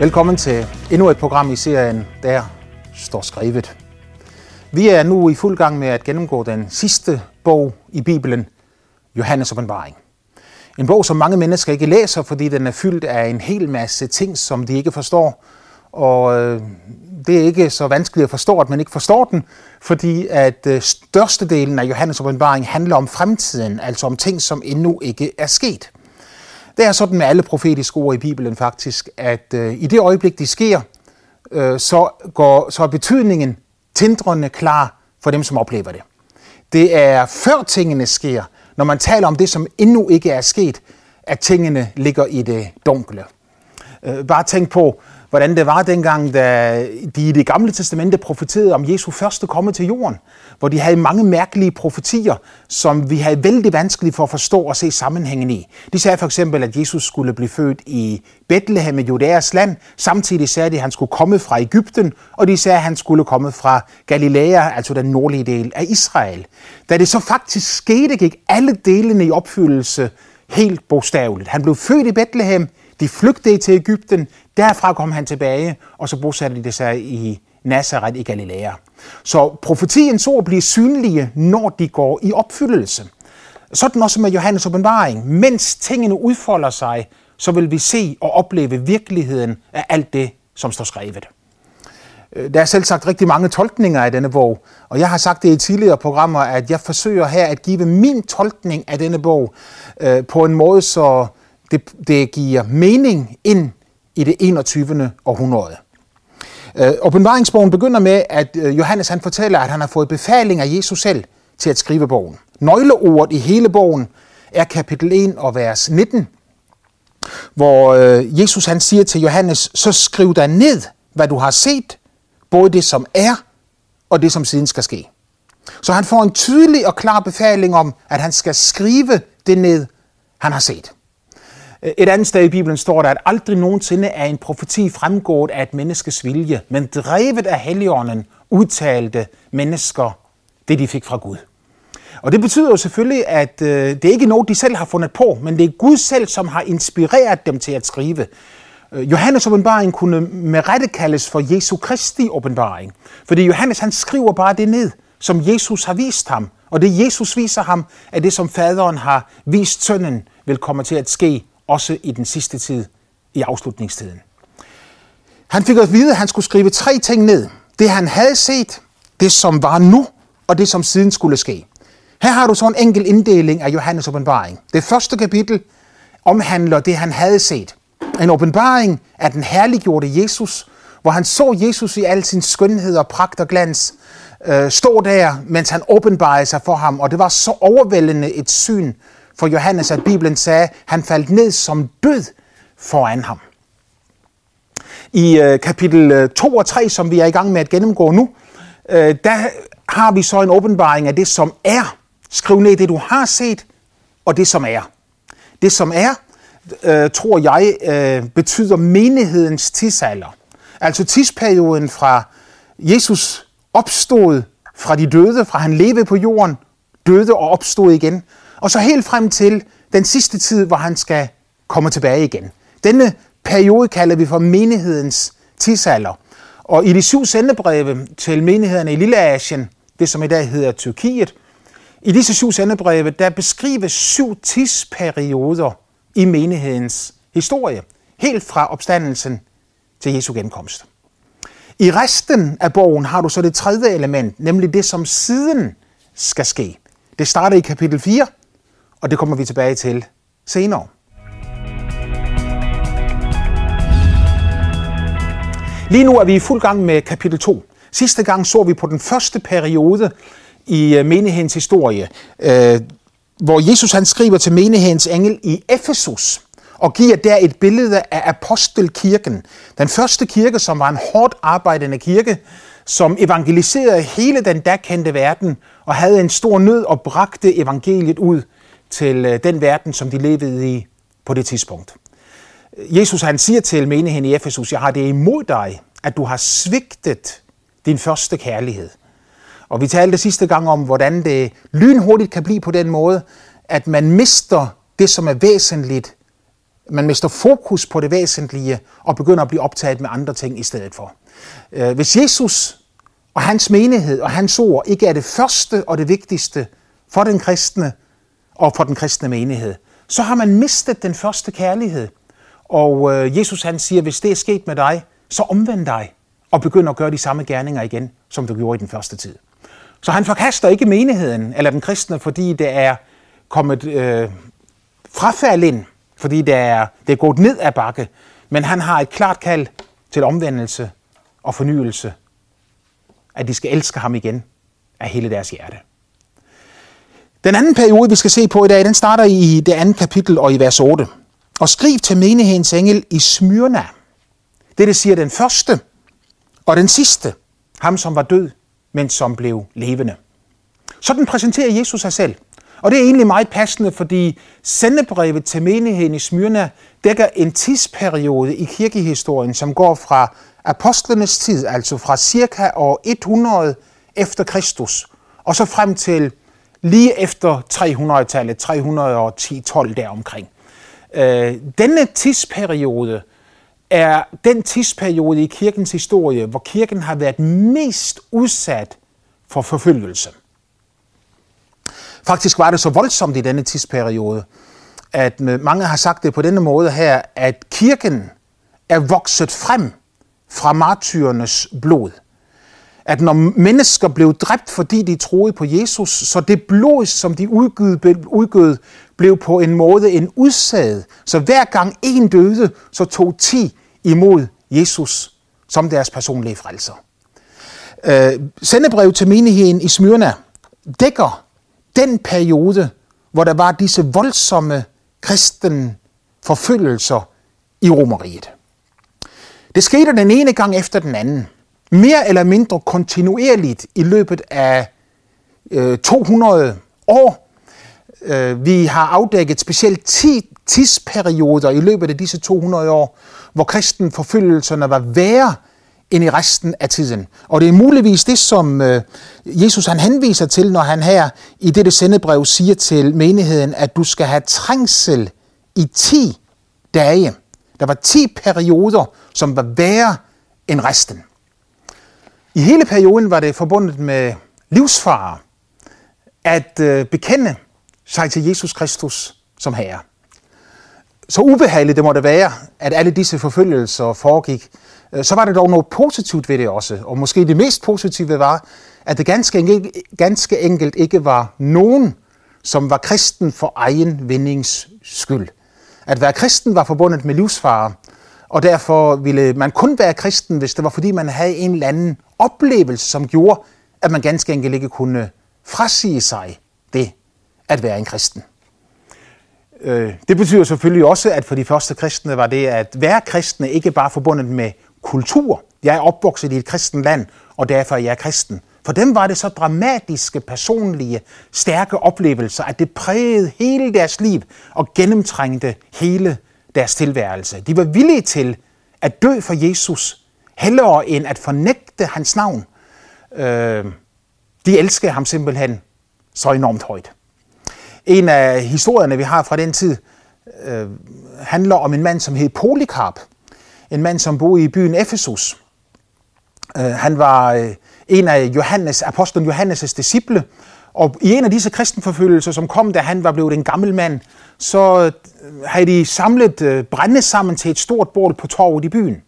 Velkommen til endnu et program i serien Der står skrevet. Vi er nu i fuld gang med at gennemgå den sidste bog i Bibelen, Johannes åbenbaring. En bog, som mange mennesker ikke læser, fordi den er fyldt af en hel masse ting, som de ikke forstår. Og øh, det er ikke så vanskeligt at forstå, at man ikke forstår den, fordi at øh, størstedelen af Johannes åbenbaring handler om fremtiden, altså om ting, som endnu ikke er sket. Det er sådan med alle profetiske ord i Bibelen faktisk, at øh, i det øjeblik, de sker, øh, så, går, så er betydningen tindrende klar for dem, som oplever det. Det er før tingene sker, når man taler om det, som endnu ikke er sket, at tingene ligger i det dunkle. Øh, bare tænk på, hvordan det var dengang, da de i det gamle testamente profeterede om Jesu første komme til jorden, hvor de havde mange mærkelige profetier, som vi havde vældig vanskeligt for at forstå og se sammenhængen i. De sagde for eksempel, at Jesus skulle blive født i Bethlehem i Judæas land. Samtidig sagde de, at han skulle komme fra Ægypten, og de sagde, at han skulle komme fra Galilea, altså den nordlige del af Israel. Da det så faktisk skete, gik alle delene i opfyldelse helt bogstaveligt. Han blev født i Bethlehem, de flygtede til Ægypten, derfra kom han tilbage, og så bosatte de sig i Nazareth i Galilea. Så profetiens ord bliver synlige, når de går i opfyldelse. Sådan også med Johannes åbenbaring. Mens tingene udfolder sig, så vil vi se og opleve virkeligheden af alt det, som står skrevet. Øh, der er selv sagt rigtig mange tolkninger af denne bog, og jeg har sagt det i tidligere programmer, at jeg forsøger her at give min tolkning af denne bog øh, på en måde, så det, det giver mening ind i det 21. århundrede. Øh, åbenbaringsbogen begynder med, at øh, Johannes han fortæller, at han har fået befaling af Jesus selv til at skrive bogen. Nøgleordet i hele bogen er kapitel 1 og vers 19, hvor øh, Jesus han siger til Johannes, så skriv dig ned, hvad du har set, både det som er og det som siden skal ske. Så han får en tydelig og klar befaling om, at han skal skrive det ned, han har set. Et andet sted i Bibelen står der, at aldrig nogensinde er en profeti fremgået af et menneskes vilje, men drevet af Helligånden udtalte mennesker det, de fik fra Gud. Og det betyder jo selvfølgelig, at øh, det er ikke noget, de selv har fundet på, men det er Gud selv, som har inspireret dem til at skrive. Øh, Johannes åbenbaring kunne med rette kaldes for Jesu Kristi åbenbaring. Fordi Johannes han skriver bare det ned, som Jesus har vist ham. Og det Jesus viser ham, er det, som faderen har vist sønnen, vil komme til at ske også i den sidste tid, i afslutningstiden. Han fik at vide, at han skulle skrive tre ting ned. Det han havde set, det som var nu, og det som siden skulle ske. Her har du så en enkel inddeling af Johannes åbenbaring. Det første kapitel omhandler det, han havde set. En åbenbaring af den herliggjorte Jesus, hvor han så Jesus i al sin skønhed og pragt og glans, øh, stå der, mens han åbenbarede sig for ham, og det var så overvældende et syn, for Johannes, at Bibelen sagde, at han faldt ned som død foran ham. I øh, kapitel øh, 2 og 3, som vi er i gang med at gennemgå nu, øh, der har vi så en åbenbaring af det, som er. Skriv ned det, du har set, og det, som er. Det, som er, øh, tror jeg, øh, betyder menighedens tidsalder. Altså tidsperioden fra Jesus opstod fra de døde, fra han levede på jorden, døde og opstod igen, og så helt frem til den sidste tid, hvor han skal komme tilbage igen. Denne periode kalder vi for menighedens tidsalder. Og i de syv sendebreve til menighederne i Lilleasien, det som i dag hedder Tyrkiet, i disse syv sendebreve, der beskrives syv tidsperioder i menighedens historie, helt fra opstandelsen til Jesu genkomst. I resten af bogen har du så det tredje element, nemlig det, som siden skal ske. Det starter i kapitel 4, og det kommer vi tilbage til senere. Lige nu er vi i fuld gang med kapitel 2. Sidste gang så vi på den første periode i øh, menighedens historie, øh, hvor Jesus han skriver til menighedens engel i Efesus og giver der et billede af apostelkirken. Den første kirke, som var en hårdt arbejdende kirke, som evangeliserede hele den da kendte verden og havde en stor nød og bragte evangeliet ud til øh, den verden, som de levede i på det tidspunkt. Jesus han siger til menigheden i Efesus, jeg har det imod dig, at du har svigtet din første kærlighed. Og vi talte sidste gang om, hvordan det lynhurtigt kan blive på den måde, at man mister det, som er væsentligt man mister fokus på det væsentlige og begynder at blive optaget med andre ting i stedet for. Øh, hvis Jesus og hans menighed og hans ord ikke er det første og det vigtigste for den kristne og for den kristne menighed, så har man mistet den første kærlighed. Og øh, Jesus han siger, hvis det er sket med dig, så omvend dig og begynd at gøre de samme gerninger igen, som du gjorde i den første tid. Så han forkaster ikke menigheden eller den kristne, fordi det er kommet øh, frafald ind, fordi det er, det er gået ned ad bakke, men han har et klart kald til omvendelse og fornyelse, at de skal elske ham igen af hele deres hjerte. Den anden periode, vi skal se på i dag, den starter i det andet kapitel og i vers 8. Og skriv til menighedens engel i Smyrna. Det, det siger den første og den sidste, ham som var død, men som blev levende. Sådan præsenterer Jesus sig selv. Og det er egentlig meget passende, fordi sendebrevet til menigheden i Smyrna dækker en tidsperiode i kirkehistorien, som går fra apostlenes tid, altså fra cirka år 100 efter Kristus, og så frem til lige efter 300-tallet, 310-12 deromkring. Øh, denne tidsperiode er den tidsperiode i kirkens historie, hvor kirken har været mest udsat for forfølgelse. Faktisk var det så voldsomt i denne tidsperiode, at øh, mange har sagt det på denne måde her, at kirken er vokset frem fra martyrernes blod. At når mennesker blev dræbt, fordi de troede på Jesus, så det blod, som de udgød, udgød blev på en måde en udsad. Så hver gang en døde, så tog ti imod Jesus som deres personlige frelser. Øh, sendebrev til menigheden i Smyrna dækker den periode, hvor der var disse voldsomme kristen forfølgelser i Romeriet. Det skete den ene gang efter den anden. Mere eller mindre kontinuerligt i løbet af øh, 200 år. Øh, vi har afdækket specielt 10 tidsperioder i løbet af disse 200 år, hvor kristenforfølgelserne var værre end i resten af tiden. Og det er muligvis det, som øh, Jesus han henviser til, når han her i dette sendebrev siger til menigheden, at du skal have trængsel i 10 dage. Der var 10 perioder, som var værre end resten. I hele perioden var det forbundet med livsfare at øh, bekende sig til Jesus Kristus som Herre. Så ubehageligt det måtte være, at alle disse forfølgelser foregik, øh, så var det dog noget positivt ved det også. Og måske det mest positive var, at det ganske enkelt, ganske enkelt ikke var nogen, som var kristen for egen vindings skyld. At være kristen var forbundet med livsfare, og derfor ville man kun være kristen, hvis det var fordi man havde en eller anden oplevelse, som gjorde, at man ganske enkelt ikke kunne frasige sig det at være en kristen. Øh, det betyder selvfølgelig også, at for de første kristne var det at være kristne ikke bare forbundet med kultur. Jeg er opvokset i et kristen land, og derfor er jeg kristen. For dem var det så dramatiske, personlige, stærke oplevelser, at det prægede hele deres liv og gennemtrængte hele deres tilværelse. De var villige til at dø for Jesus, hellere end at fornægte hans navn. Øh, de elskede ham simpelthen så enormt højt. En af historierne, vi har fra den tid, øh, handler om en mand, som hed Polycarp. En mand, som boede i byen Efesus. Øh, han var øh, en af Johannes, apostlen Johannes' disciple, og i en af disse kristenforfølgelser, som kom, da han var blevet en gammel mand, så øh, havde de samlet øh, brænde sammen til et stort bål på torvet i byen.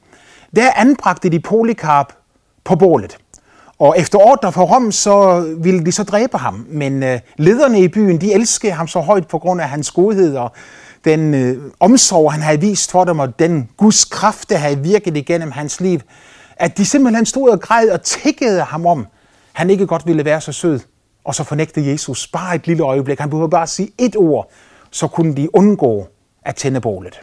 Der anbragte de Polikarp på bålet. Og efter ordre fra Rom, så ville de så dræbe ham. Men øh, lederne i byen, de elskede ham så højt på grund af hans godhed og den øh, omsorg, han havde vist for dem, og den Guds kraft, der havde virket igennem hans liv, at de simpelthen stod og græd og tækkede ham om, han ikke godt ville være så sød. Og så fornægte Jesus bare et lille øjeblik. Han behøvede bare at sige et ord, så kunne de undgå at tænde bålet.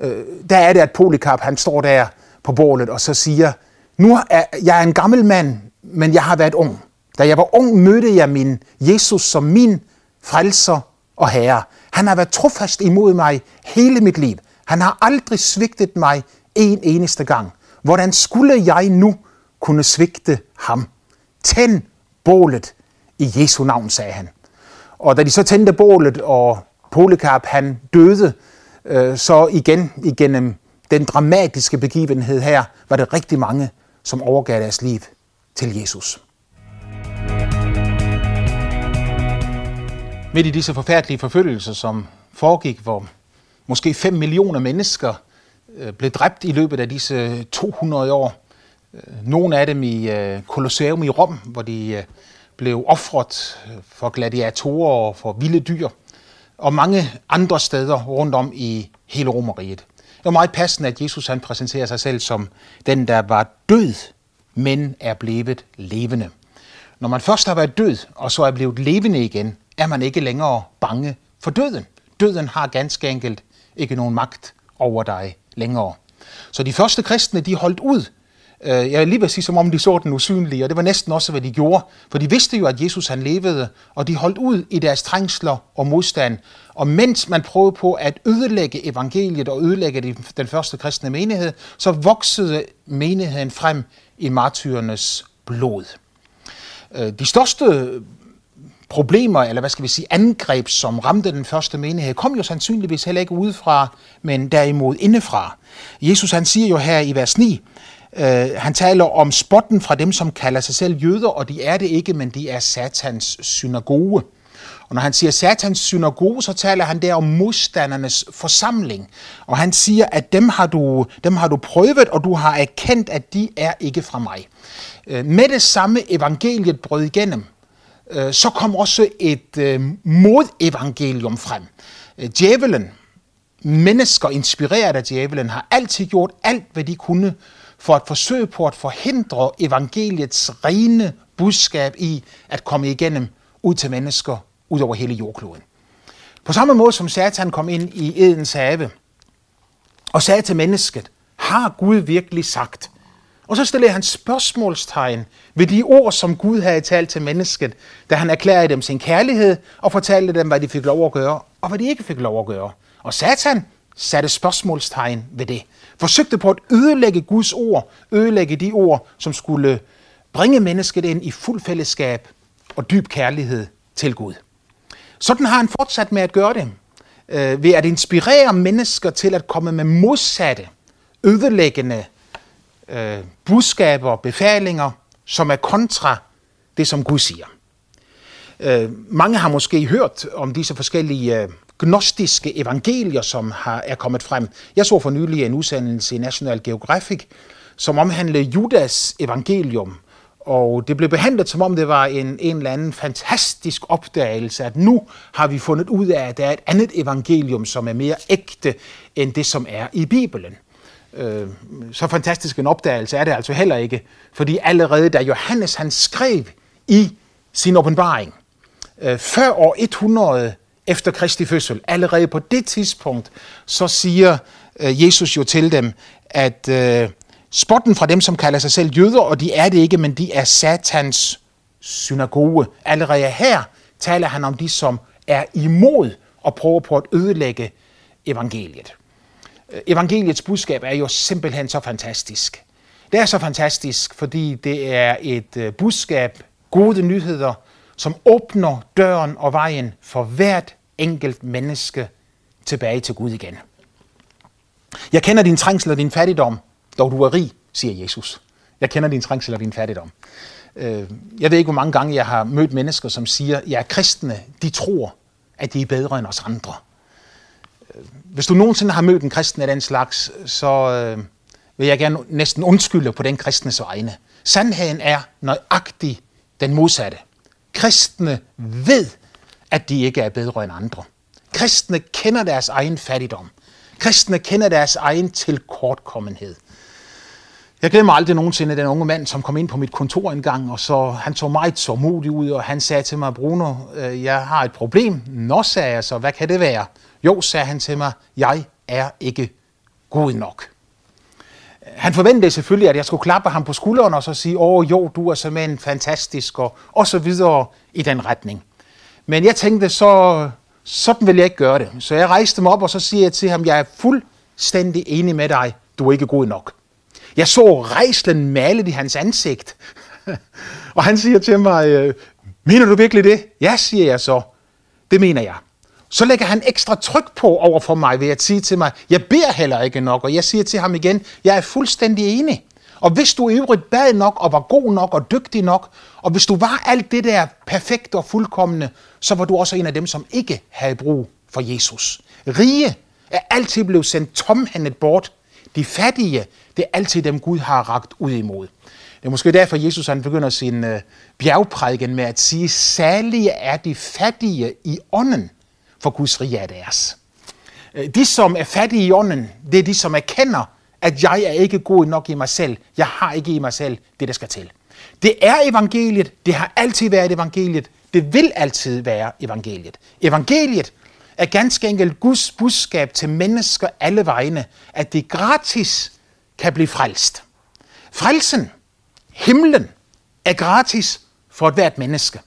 Øh, der er det, at Polycarp han står der på bålet og så siger, nu er jeg er en gammel mand, men jeg har været ung. Da jeg var ung, mødte jeg min Jesus som min frelser og herre. Han har været trofast imod mig hele mit liv. Han har aldrig svigtet mig en eneste gang. Hvordan skulle jeg nu kunne svigte ham? Tænd bålet i Jesu navn, sagde han. Og da de så tændte bålet, og Polycarp han døde, øh, så igen igennem den dramatiske begivenhed her, var det rigtig mange, som overgav deres liv til Jesus. Midt i disse forfærdelige forfølgelser, som foregik, hvor måske 5 millioner mennesker øh, blev dræbt i løbet af disse 200 år. Øh, nogle af dem i øh, Colosseum i Rom, hvor de blev offret for gladiatorer og for vilde dyr, og mange andre steder rundt om i hele Romeriet. Det var meget passende, at Jesus han præsenterer sig selv som den, der var død, men er blevet levende. Når man først har været død, og så er blevet levende igen, er man ikke længere bange for døden. Døden har ganske enkelt ikke nogen magt over dig længere. Så de første kristne, de holdt ud. Øh, jeg vil lige vil sige, som om de så den usynlige, og det var næsten også, hvad de gjorde. For de vidste jo, at Jesus han levede, og de holdt ud i deres trængsler og modstand. Og mens man prøvede på at ødelægge evangeliet og ødelægge den første kristne menighed, så voksede menigheden frem i martyrernes blod. Øh, de største problemer, eller hvad skal vi sige, angreb, som ramte den første menighed, kom jo sandsynligvis heller ikke udefra, men derimod indefra. Jesus han siger jo her i vers 9, øh, han taler om spotten fra dem, som kalder sig selv jøder, og de er det ikke, men de er satans synagoge. Og når han siger satans synagoge, så taler han der om modstandernes forsamling. Og han siger, at dem har du, dem har du prøvet, og du har erkendt, at de er ikke fra mig. Øh, med det samme evangeliet brød igennem, øh, så kom også et øh, modevangelium frem. Øh, djævelen, mennesker inspireret af djævelen, har altid gjort alt, hvad de kunne for at forsøge på at forhindre evangeliets rene budskab i at komme igennem ud til mennesker ud over hele jordkloden. På samme måde som Satan kom ind i Edens have og sagde til mennesket, har Gud virkelig sagt? Og så stillede han spørgsmålstegn ved de ord, som Gud havde talt til mennesket, da han erklærede dem sin kærlighed og fortalte dem, hvad de fik lov at gøre og hvad de ikke fik lov at gøre. Og Satan satte spørgsmålstegn ved det. Forsøgte på at ødelægge Guds ord, ødelægge de ord, som skulle bringe mennesket ind i fuld fællesskab og dyb kærlighed til Gud. Sådan har han fortsat med at gøre det, øh, ved at inspirere mennesker til at komme med modsatte, ødelæggende øh, budskaber og befalinger, som er kontra det, som Gud siger. Øh, mange har måske hørt om disse forskellige øh, gnostiske evangelier, som har, er kommet frem. Jeg så for nylig en udsendelse i National Geographic, som omhandlede Judas evangelium, og det blev behandlet, som om det var en, en eller anden fantastisk opdagelse, at nu har vi fundet ud af, at der er et andet evangelium, som er mere ægte end det, som er i Bibelen. Øh, så fantastisk en opdagelse er det altså heller ikke, fordi allerede da Johannes han skrev i sin åbenbaring, øh, før år 100 efter Kristi fødsel, allerede på det tidspunkt, så siger øh, Jesus jo til dem, at øh, spotten fra dem, som kalder sig selv jøder, og de er det ikke, men de er satans synagoge. Allerede her taler han om de, som er imod og prøver på at ødelægge evangeliet. Øh, evangeliets budskab er jo simpelthen så fantastisk. Det er så fantastisk, fordi det er et øh, budskab, gode nyheder, som åbner døren og vejen for hvert enkelt menneske tilbage til Gud igen. Jeg kender din trængsel og din fattigdom, dog du er rig, siger Jesus. Jeg kender din trængsel og din fattigdom. Øh, jeg ved ikke, hvor mange gange jeg har mødt mennesker, som siger, at ja, kristne, de tror, at de er bedre end os andre. Øh, hvis du nogensinde har mødt en kristen af den slags, så øh, vil jeg gerne næsten undskylde på den kristnes vegne. Sandheden er nøjagtig den modsatte. Kristne ved, at de ikke er bedre end andre. Kristne kender deres egen fattigdom. Kristne kender deres egen tilkortkommenhed. Jeg glemmer aldrig nogensinde den unge mand, som kom ind på mit kontor en gang, og så han så meget så modig ud, og han sagde til mig, Bruno, øh, jeg har et problem. Nå, sagde jeg så, hvad kan det være? Jo, sagde han til mig, jeg er ikke god nok. Han forventede selvfølgelig, at jeg skulle klappe ham på skulderen og så sige, åh jo, du er simpelthen fantastisk, og, og så videre i den retning. Men jeg tænkte, så sådan vil jeg ikke gøre det. Så jeg rejste mig op, og så siger jeg til ham, jeg er fuldstændig enig med dig, du er ikke god nok. Jeg så rejslen malet i hans ansigt. og han siger til mig, øh, mener du virkelig det? Ja, siger jeg så. Det mener jeg så lægger han ekstra tryk på over for mig ved at sige til mig, jeg beder heller ikke nok, og jeg siger til ham igen, jeg er fuldstændig enig. Og hvis du i øvrigt bad nok, og var god nok, og dygtig nok, og hvis du var alt det der perfekt og fuldkommende, så var du også en af dem, som ikke havde brug for Jesus. Rige er altid blevet sendt tomhændet bort. De fattige, det er altid dem, Gud har ragt ud imod. Det er måske derfor, Jesus han begynder sin uh, bjergprædiken med at sige, særlige er de fattige i ånden, for Guds rige er deres. Øh, de, som er fattige i ånden, det er de, som erkender, at jeg er ikke god nok i mig selv. Jeg har ikke i mig selv det, der skal til. Det er evangeliet. Det har altid været evangeliet. Det vil altid være evangeliet. Evangeliet er ganske enkelt Guds budskab til mennesker alle vegne, at det gratis kan blive frelst. Frelsen, himlen, er gratis for et hvert menneske.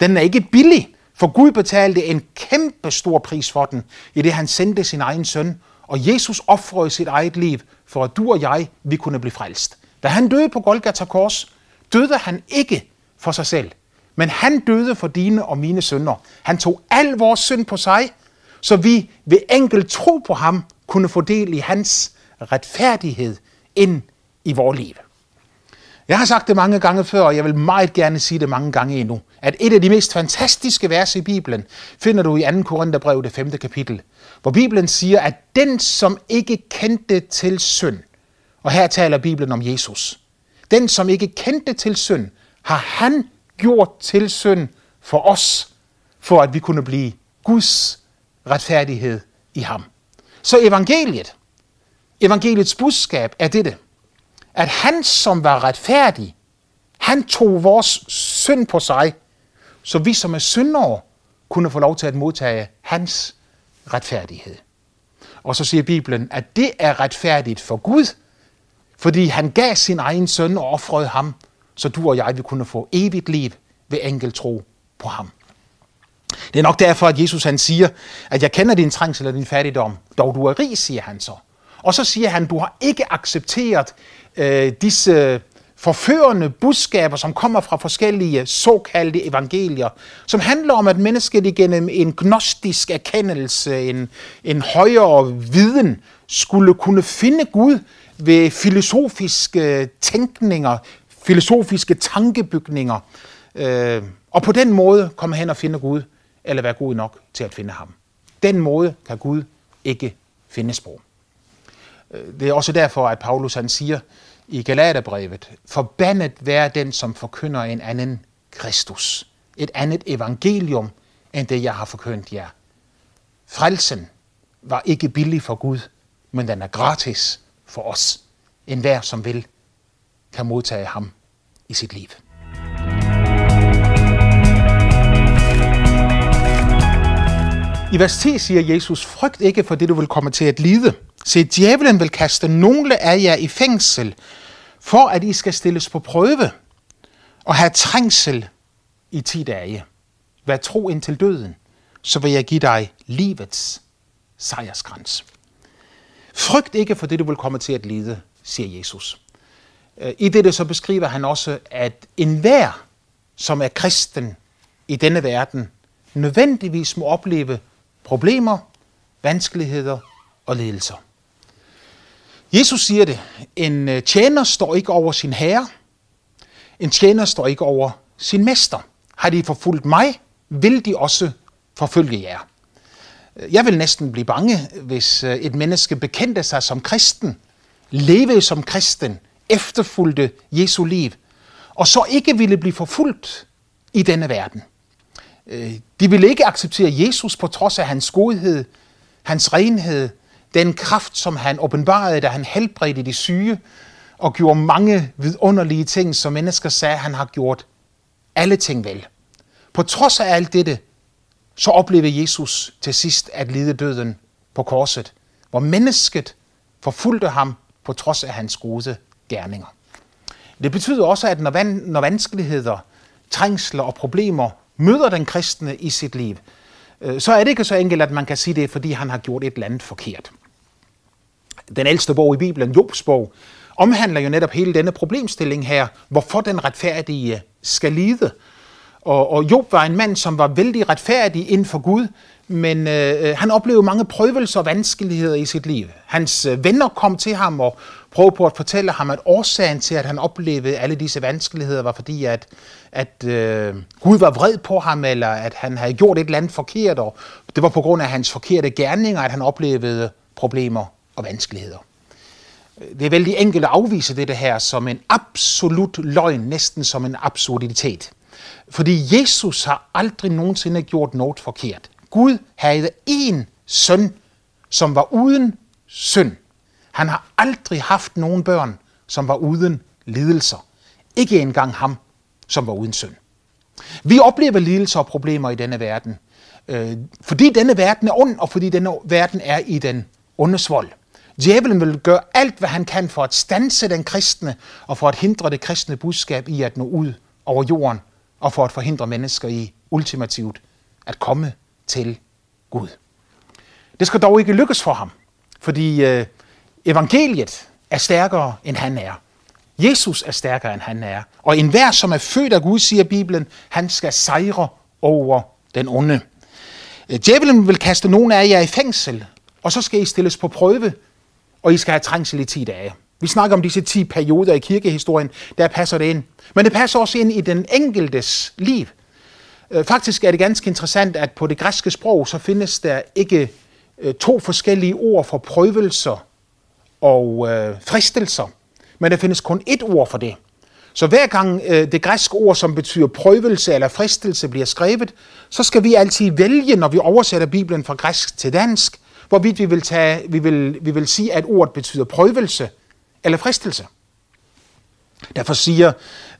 Den er ikke billig, for Gud betalte en kæmpe stor pris for den, i det han sendte sin egen søn, og Jesus offrede sit eget liv, for at du og jeg, vi kunne blive frelst. Da han døde på Golgata Kors, døde han ikke for sig selv, men han døde for dine og mine sønder. Han tog al vores synd på sig, så vi ved enkelt tro på ham kunne få del i hans retfærdighed ind i vores liv. Jeg har sagt det mange gange før, og jeg vil meget gerne sige det mange gange endnu, at et af de mest fantastiske vers i Bibelen finder du i 2. Korintherbrev, det 5. kapitel, hvor Bibelen siger, at den, som ikke kendte til synd, og her taler Bibelen om Jesus, den, som ikke kendte til synd, har han gjort til synd for os, for at vi kunne blive Guds retfærdighed i ham. Så evangeliet, evangeliets budskab er dette, at han, som var retfærdig, han tog vores synd på sig, så vi som er syndere kunne få lov til at modtage hans retfærdighed. Og så siger Bibelen, at det er retfærdigt for Gud, fordi han gav sin egen søn og offrede ham, så du og jeg vil kunne få evigt liv ved enkelt tro på ham. Det er nok derfor, at Jesus han siger, at jeg kender din trængsel og din fattigdom, dog du er rig, siger han så. Og så siger han, du har ikke accepteret øh, disse forførende budskaber, som kommer fra forskellige såkaldte evangelier, som handler om, at mennesket igennem en gnostisk erkendelse, en, en højere viden, skulle kunne finde Gud ved filosofiske tænkninger, filosofiske tankebygninger, øh, og på den måde komme hen og finde Gud, eller være god nok til at finde ham. Den måde kan Gud ikke findes på. Øh, det er også derfor, at Paulus han siger i Galaterbrevet, forbandet være den, som forkynder en anden Kristus, et andet evangelium, end det, jeg har forkyndt jer. Frelsen var ikke billig for Gud, men den er gratis for os. En hver, som vil, kan modtage ham i sit liv. I vers 10 siger Jesus, frygt ikke for det, du vil komme til at lide. Se, djævelen vil kaste nogle af jer i fængsel, for at I skal stilles på prøve og have trængsel i ti dage. Vær tro indtil døden, så vil jeg give dig livets sejrskrans. Frygt ikke for det, du vil komme til at lide, siger Jesus. Øh, I det så beskriver han også, at enhver, som er kristen i denne verden, nødvendigvis må opleve problemer, vanskeligheder og lidelser. Jesus siger det, en øh, tjener står ikke over sin herre, en tjener står ikke over sin mester. Har de forfulgt mig, vil de også forfølge jer. Øh, jeg vil næsten blive bange, hvis øh, et menneske bekendte sig som kristen, levede som kristen, efterfulgte Jesu liv, og så ikke ville blive forfulgt i denne verden. De ville ikke acceptere Jesus på trods af hans godhed, hans renhed, den kraft, som han åbenbarede, da han helbredte de syge og gjorde mange vidunderlige ting, som mennesker sagde, han har gjort alle ting vel. På trods af alt dette, så oplevede Jesus til sidst at lide døden på korset, hvor mennesket forfulgte ham på trods af hans gode gerninger. Det betyder også, at når, van, når vanskeligheder, trængsler og problemer møder den kristne i sit liv, øh, så er det ikke så enkelt, at man kan sige det, fordi han har gjort et eller andet forkert. Den ældste bog i Bibelen, Jobs bog, omhandler jo netop hele denne problemstilling her, hvorfor den retfærdige skal lide. Og, og Job var en mand, som var vældig retfærdig inden for Gud, men øh, han oplevede mange prøvelser og vanskeligheder i sit liv. Hans øh, venner kom til ham og prøvede på at fortælle ham, at årsagen til, at han oplevede alle disse vanskeligheder, var fordi, at, at øh, Gud var vred på ham, eller at han havde gjort et eller andet forkert, og det var på grund af hans forkerte gerninger, at han oplevede problemer og vanskeligheder. Det er vældig enkelt at afvise det her som en absolut løgn, næsten som en absurditet. Fordi Jesus har aldrig nogensinde gjort noget forkert. Gud havde én søn, som var uden synd. Han har aldrig haft nogen børn, som var uden lidelser. Ikke engang ham, som var uden synd. Vi oplever lidelser og problemer i denne verden, øh, fordi denne verden er ond, og fordi denne verden er i den ondes vold. Djævelen vil gøre alt, hvad han kan for at stanse den kristne, og for at hindre det kristne budskab i at nå ud over jorden, og for at forhindre mennesker i ultimativt at komme til Gud. Det skal dog ikke lykkes for ham, fordi øh, evangeliet er stærkere, end han er. Jesus er stærkere, end han er. Og enhver, som er født af Gud, siger Bibelen, han skal sejre over den onde. Øh, djævelen vil kaste nogen af jer i fængsel, og så skal I stilles på prøve, og I skal have trængsel i 10 dage. Vi snakker om disse 10 perioder i kirkehistorien, der passer det ind. Men det passer også ind i den enkeltes liv. Øh, faktisk er det ganske interessant, at på det græske sprog, så findes der ikke øh, to forskellige ord for prøvelser og øh, fristelser, men der findes kun ét ord for det. Så hver gang øh, det græske ord, som betyder prøvelse eller fristelse, bliver skrevet, så skal vi altid vælge, når vi oversætter Bibelen fra græsk til dansk, hvorvidt vi vil, tage, vi vil, vi vil sige, at ordet betyder prøvelse eller fristelse. Derfor siger,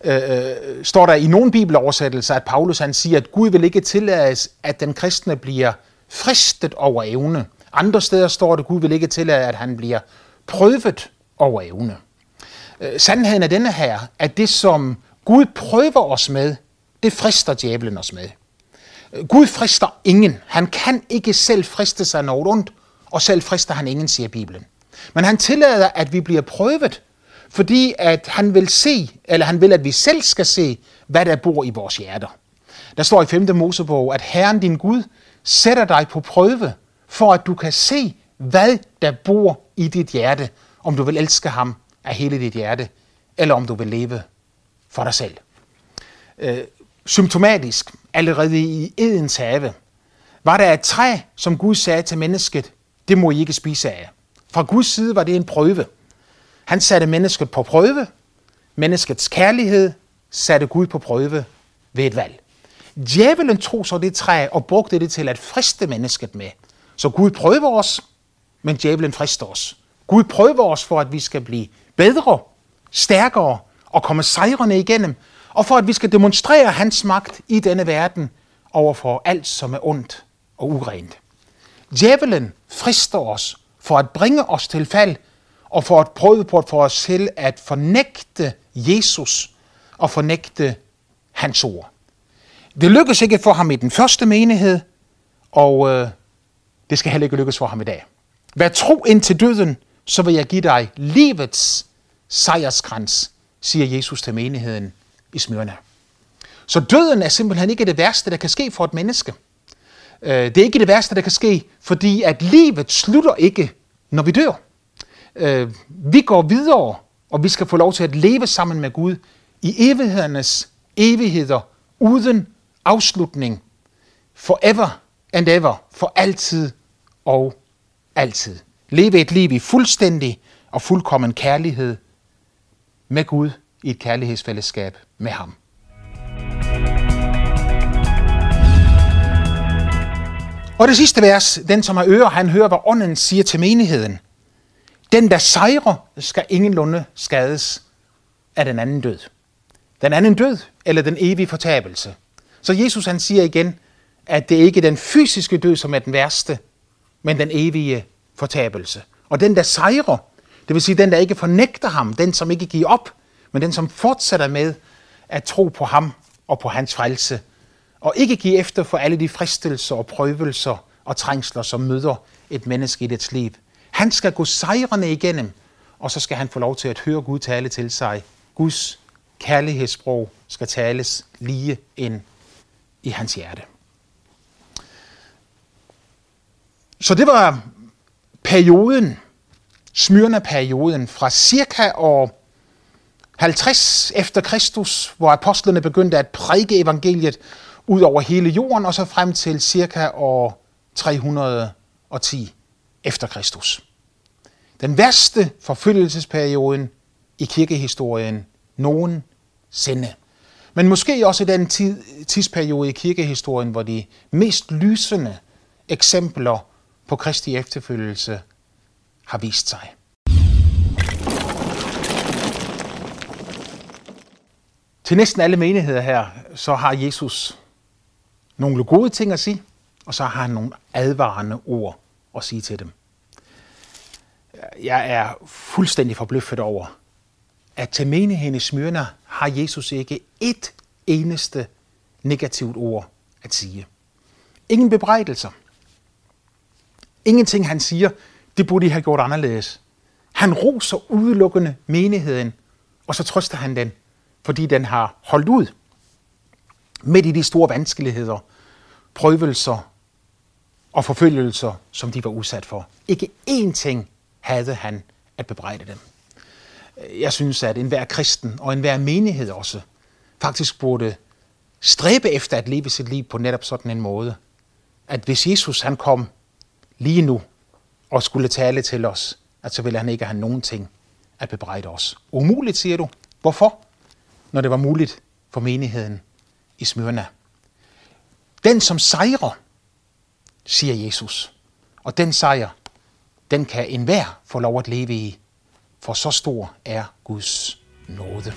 øh, øh står der i nogle bibeloversættelser, at Paulus han siger, at Gud vil ikke tillade, at den kristne bliver fristet over evne. Andre steder står det, at Gud vil ikke tillade, at han bliver prøvet over evne. Øh, sandheden er denne her, at det som Gud prøver os med, det frister djævlen os med. Øh, Gud frister ingen. Han kan ikke selv friste sig noget ondt, og selv frister han ingen, siger Bibelen. Men han tillader, at vi bliver prøvet, fordi at han vil se, eller han vil, at vi selv skal se, hvad der bor i vores hjerter. Der står i 5. Mosebog, at Herren din Gud sætter dig på prøve, for at du kan se, hvad der bor i dit hjerte, om du vil elske ham af hele dit hjerte, eller om du vil leve for dig selv. Øh, symptomatisk, allerede i Edens have, var der et træ, som Gud sagde til mennesket, det må I ikke spise af. Fra Guds side var det en prøve. Han satte mennesket på prøve. Menneskets kærlighed satte Gud på prøve ved et valg. Djævelen tog så det træ og brugte det til at friste mennesket med. Så Gud prøver os, men djævelen frister os. Gud prøver os for, at vi skal blive bedre, stærkere og komme sejrende igennem, og for at vi skal demonstrere hans magt i denne verden over for alt, som er ondt og urent. Djævelen frister os for at bringe os til fald, og for at prøve på at få os til at fornægte Jesus og fornægte hans ord. Det lykkedes ikke for ham i den første menighed, og øh, det skal heller ikke lykkes for ham i dag. Vær tro indtil døden, så vil jeg give dig livets sejrskrans, siger Jesus til menigheden i Smyrna. Så døden er simpelthen ikke det værste, der kan ske for et menneske. Øh, det er ikke det værste, der kan ske, fordi at livet slutter ikke, når vi dør. Øh, vi går videre, og vi skal få lov til at leve sammen med Gud i evighedernes evigheder, uden afslutning, forever and ever, for altid og altid. Leve et liv i fuldstændig og fuldkommen kærlighed med Gud i et kærlighedsfællesskab med ham. Og det sidste vers, den som har ører, han hører, hvad ånden siger til menigheden. Den, der sejrer, skal ingenlunde skades af den anden død. Den anden død, eller den evige fortabelse. Så Jesus han siger igen, at det ikke er den fysiske død, som er den værste, men den evige fortabelse. Og den, der sejrer, det vil sige den, der ikke fornægter ham, den, som ikke giver op, men den, som fortsætter med at tro på ham og på hans frelse, og ikke give efter for alle de fristelser og prøvelser og trængsler, som møder et menneske i dets liv. Han skal gå sejrende igennem, og så skal han få lov til at høre Gud tale til sig. Guds kærlighedssprog skal tales lige ind i hans hjerte. Så det var perioden, Smyrna-perioden fra cirka år 50 efter Kristus, hvor apostlene begyndte at prædike evangeliet ud over hele jorden, og så frem til cirka år 310 efter Kristus. Den værste forfølgelsesperioden i kirkehistorien nogensinde. Men måske også den tidsperiode i kirkehistorien, hvor de mest lysende eksempler på Kristi efterfølgelse har vist sig. Til næsten alle menigheder her, så har Jesus nogle gode ting at sige, og så har han nogle advarende ord at sige til dem. Jeg er fuldstændig forbløffet over, at til menigheden i Smyrna har Jesus ikke et eneste negativt ord at sige. Ingen bebrejdelser. Ingenting han siger, det burde de have gjort anderledes. Han roser udelukkende menigheden, og så trøster han den, fordi den har holdt ud midt i de store vanskeligheder, prøvelser og forfølgelser, som de var udsat for. Ikke én ting havde han at bebrejde dem. Jeg synes, at enhver kristen og enhver menighed også faktisk burde stræbe efter at leve sit liv på netop sådan en måde, at hvis Jesus han kom lige nu og skulle tale til os, at så ville han ikke have nogen ting at bebrejde os. Umuligt, siger du. Hvorfor? Når det var muligt for menigheden i Smyrna. Den, som sejrer, siger Jesus. Og den sejr, den kan enhver få lov at leve i, for så stor er Guds nåde.